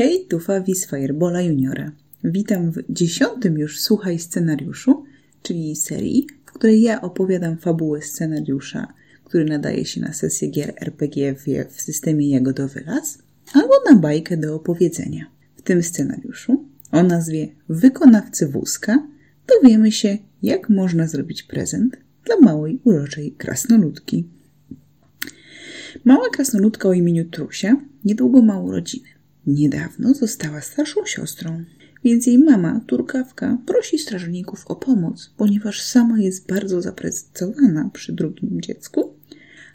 Hej, tu Fabi z Firebola Juniora. Witam w dziesiątym już Słuchaj scenariuszu, czyli serii, w której ja opowiadam fabułę scenariusza, który nadaje się na sesję gier RPG w, systemie Jagodowy Las, albo na bajkę do opowiedzenia. W tym scenariuszu o nazwie Wykonawcy wózka dowiemy się, jak można zrobić prezent dla małej, uroczej krasnoludki. Mała krasnoludka o imieniu Trusia niedługo ma urodziny. Niedawno została starszą siostrą, więc jej mama, turkawka, prosi strażników o pomoc, ponieważ sama jest bardzo zaprecyzowana przy drugim dziecku,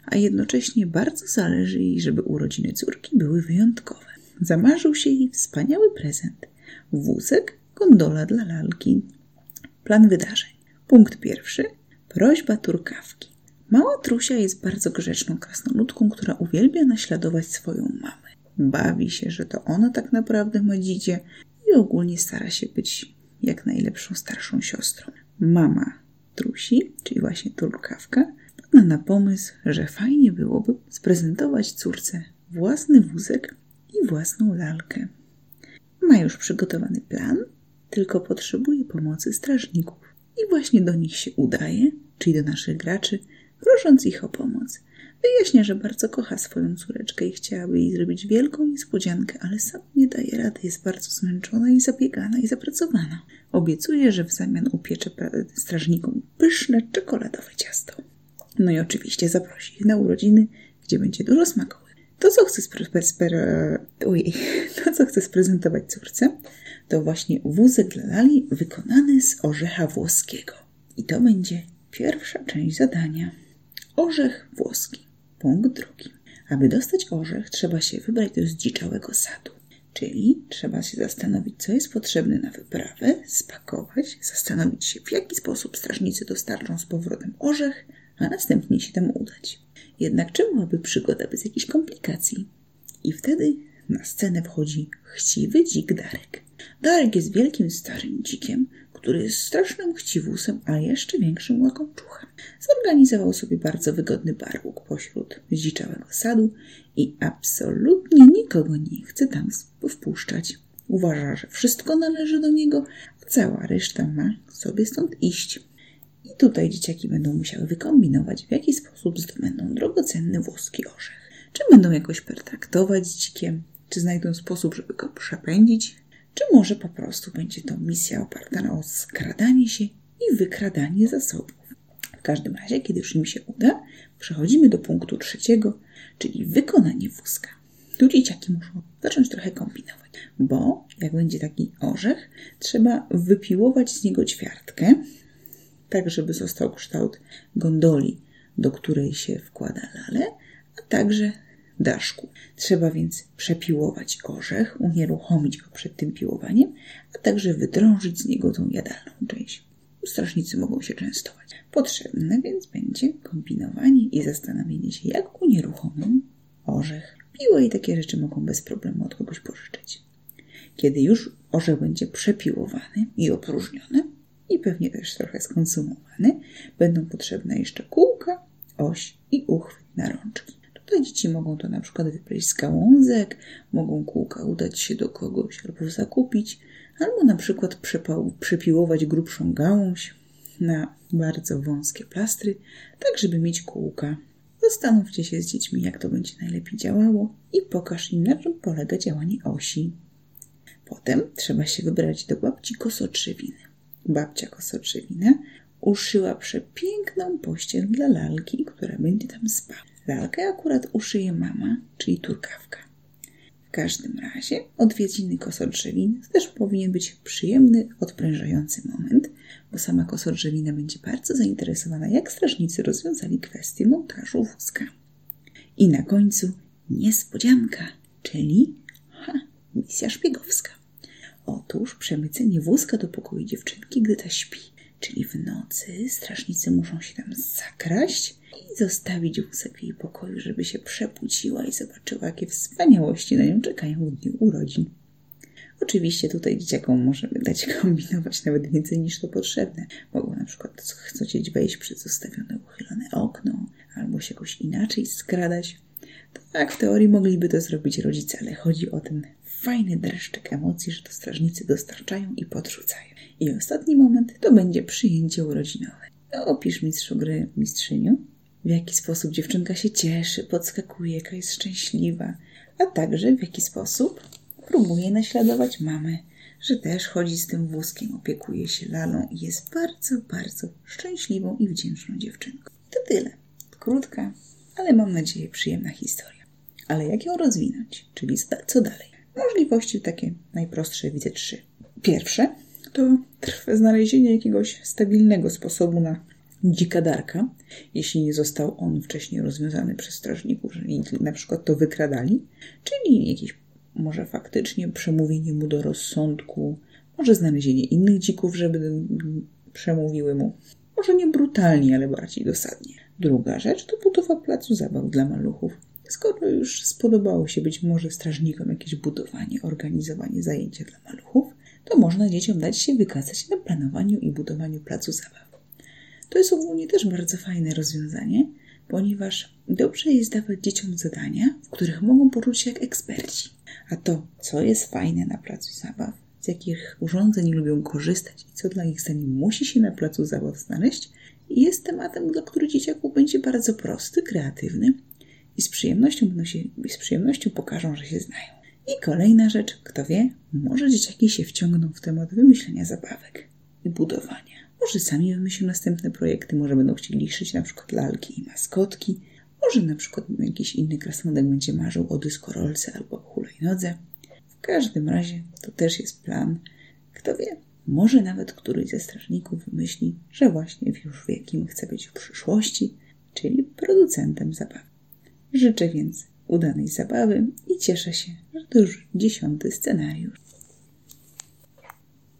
a jednocześnie bardzo zależy jej, żeby urodziny córki były wyjątkowe. Zamarzył się jej wspaniały prezent. Wózek, gondola dla lalki. Plan wydarzeń. Punkt pierwszy. Prośba turkawki. Mała Trusia jest bardzo grzeczną krasnoludką, która uwielbia naśladować swoją mamę. Bawi się, że to ona tak naprawdę ma dzidzie i ogólnie stara się być jak najlepszą starszą siostrą. Mama Trusi, czyli właśnie turkawka, wpadła na pomysł, że fajnie byłoby sprezentować córce własny wózek i własną lalkę. Ma już przygotowany plan, tylko potrzebuje pomocy strażników. I właśnie do nich się udaje, czyli do naszych graczy, prosząc ich o pomoc. Wyjaśnia, że bardzo kocha swoją córeczkę i chciałaby jej zrobić wielką niespodziankę, ale sam nie daje rady, jest bardzo zmęczona i zabiegana i zapracowana. Obiecuje, że w zamian upiecze strażnikom pyszne czekoladowe ciasto. No i oczywiście zaprosi ich na urodziny, gdzie będzie dużo smakowych. To, co chcę, Ojej. to, co chcę sprezentować córce, to właśnie wózek dla lali wykonany z orzecha włoskiego. I to będzie pierwsza część zadania. Orzech włoski. Punkt drugi. Aby dostać orzech, trzeba się wybrać do zdziczałego sadu. Czyli trzeba się zastanowić, co jest potrzebne na wyprawę, spakować, zastanowić się, w jaki sposób strażnicy dostarczą z powrotem orzech, a następnie się tam udać. Jednak czym byłaby przygoda bez jakichś komplikacji? I wtedy na scenę wchodzi chciwy dzik Darek. Darek jest wielkim starym dzikiem, który jest strasznym chciwusem, a jeszcze większym łakomczuchem. Zorganizował sobie bardzo wygodny barłuk pośród zdziczałego sadu i absolutnie nikogo nie chce tam wpuszczać. Uważa, że wszystko należy do niego, a cała reszta ma sobie stąd iść. I tutaj dzieciaki będą musiały wykombinować, w jaki sposób zdobędą drogocenny włoski orzech. Czy będą jakoś pertraktować z dzikiem, czy znajdą sposób, żeby go przepędzić, czy może po prostu będzie to misja oparta o skradanie się i wykradanie zasobów. W każdym razie, kiedy już im się uda, przechodzimy do punktu trzeciego, czyli wykonanie wózka. Tu dzieciaki muszą zacząć trochę kombinować, bo jak będzie taki orzech, trzeba wypiłować z niego ćwiartkę, tak żeby został kształt gondoli, do której się wkłada lale, a także daszku. Trzeba więc przepiłować orzech, unieruchomić go przed tym piłowaniem, a także wydrążyć z niego tą jadalną część. Strażnicy mogą się częstować. Potrzebne więc będzie kombinowanie i zastanowienie się, jak unieruchomią orzech. Piło i takie rzeczy mogą bez problemu od kogoś pożyczyć. Kiedy już orzech będzie przepiłowany i opróżniony, i pewnie też trochę skonsumowany, będą potrzebne jeszcze kółka, oś i uchwyt na rączki. Tutaj dzieci mogą to na przykład wypleść z gałązek, mogą kółka udać się do kogoś albo zakupić, albo na przykład przypał, przypiłować grubszą gałąź na bardzo wąskie plastry, tak żeby mieć kółka. Zastanówcie się z dziećmi, jak to będzie najlepiej działało i pokaż im, na czym polega działanie osi. Potem trzeba się wybrać do babci kosodrzewiny. Babcia kosodrzewina uszyła przepiękną pościel dla lalki, która będzie tam spała. Lalkę akurat uszyje mama, czyli turkawka. W każdym razie odwiedziny kosodrzewin też powinien być przyjemny, odprężający moment, bo sama kosodrzewina będzie bardzo zainteresowana, jak strażnicy rozwiązali kwestię montażu wózka. I na końcu niespodzianka, czyli ha, misja szpiegowska. Otóż przemycenie wózka do pokoju dziewczynki, gdy ta śpi. Czyli w nocy strażnicy muszą się tam zakraść i zostawić wózek w jej pokoju, żeby się przebudziła i zobaczyła, jakie wspaniałości na nią czekają w dniu urodzin. Oczywiście tutaj dzieciakom możemy dać kombinować nawet więcej niż to potrzebne. Mogą na przykład chcieć wejść przez zostawione uchylone okno, albo się jakoś inaczej skradać. Tak, w teorii mogliby to zrobić rodzice, ale chodzi o ten fajny dreszczyk emocji, że to strażnicy dostarczają i podrzucają. I ostatni moment to będzie przyjęcie urodzinowe. No, opisz mistrzu gry, mistrzyniu, w jaki sposób dziewczynka się cieszy, podskakuje, jaka jest szczęśliwa, a także w jaki sposób próbuje naśladować mamę, że też chodzi z tym wózkiem, opiekuje się lalą i jest bardzo, bardzo szczęśliwą i wdzięczną dziewczynką. To tyle. Krótka, ale mam nadzieję przyjemna historia. Ale jak ją rozwinąć? Czyli co dalej? Możliwości takie najprostsze widzę trzy. Pierwsze to znalezienie jakiegoś stabilnego sposobu na dzikadarka, jeśli nie został on wcześniej rozwiązany przez strażników, że na przykład to wykradali, czyli jakieś może faktycznie przemówienie mu do rozsądku, może znalezienie innych dzików, żeby przemówiły mu. Może nie brutalnie, ale bardziej dosadnie. Druga rzecz to budowa placu zabaw dla maluchów. Skoro już spodobało się być może strażnikom jakieś budowanie, organizowanie zajęcia dla maluchów, to można dzieciom dać się wykazać na planowaniu i budowaniu placu zabaw. To jest ogólnie też bardzo fajne rozwiązanie, ponieważ dobrze jest dawać dzieciom zadania, w których mogą poczuć się jak eksperci. A to, co jest fajne na placu zabaw, z jakich urządzeń lubią korzystać i co dla ich zdaniem musi się na placu zabaw znaleźć, jest tematem, dla którego dzieciaków będzie bardzo prosty, kreatywny i z przyjemnością, będą się, z przyjemnością pokażą, że się znają. I kolejna rzecz, kto wie, może dzieciaki się wciągną w temat wymyślenia zabawek i budowania. Może sami wymyślą następne projekty, może będą chcieli szyć na przykład lalki i maskotki, może na przykład jakiś inny krasnodek będzie marzył o dyskorolce albo o hulajnodze. W każdym razie to też jest plan. Kto wie, może nawet któryś ze strażników wymyśli, że właśnie już wie, kim chce być w przyszłości, czyli producentem zabawy. Życzę więc udanej zabawy i cieszę się, że to już dziesiąty scenariusz.